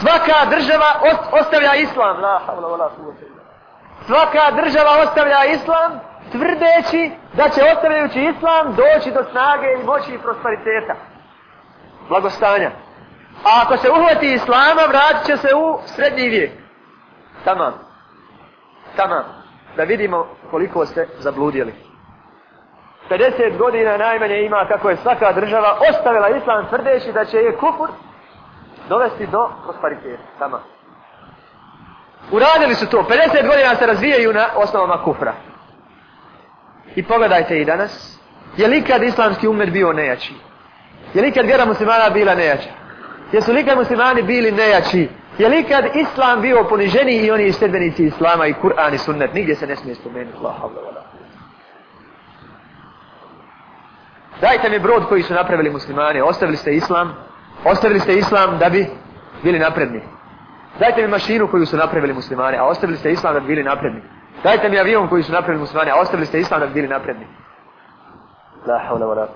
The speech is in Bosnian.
Svaka država ostavlja islam. La havla wala Svaka država ostavlja islam tvrdeći da će ostavljajući islam doći do snage i moći i prosperiteta. Blagostanja. A ako se uhvati islama, vratit će se u srednji vijek. Tamam. Tamam. Da vidimo koliko ste zabludili. 50 godina najmanje ima kako je svaka država ostavila islam tvrdeći da će je kufur dovesti do prosperiteta. sama. Uradili su to. 50 godina se razvijaju na osnovama kufra. I pogledajte i danas. Je li kad islamski umet bio nejači? Je li kad vjera muslimana bila nejača? Jesu li kad muslimani bili nejači? Je li kad islam bio poniženi i oni istedbenici islama i Kur'an i sunnet? Nigdje se ne smije spomenuti. Dajte mi brod koji su napravili muslimani. Ostavili ste islam. Ostavili ste islam da bi bili napredni. Dajte mi mašinu koju su napravili muslimani, a ostavili ste islam da bi bili napredni. Dajte mi avion koji su napravili muslimani, a ostavili ste islam da bi bili napredni. La hawla wa la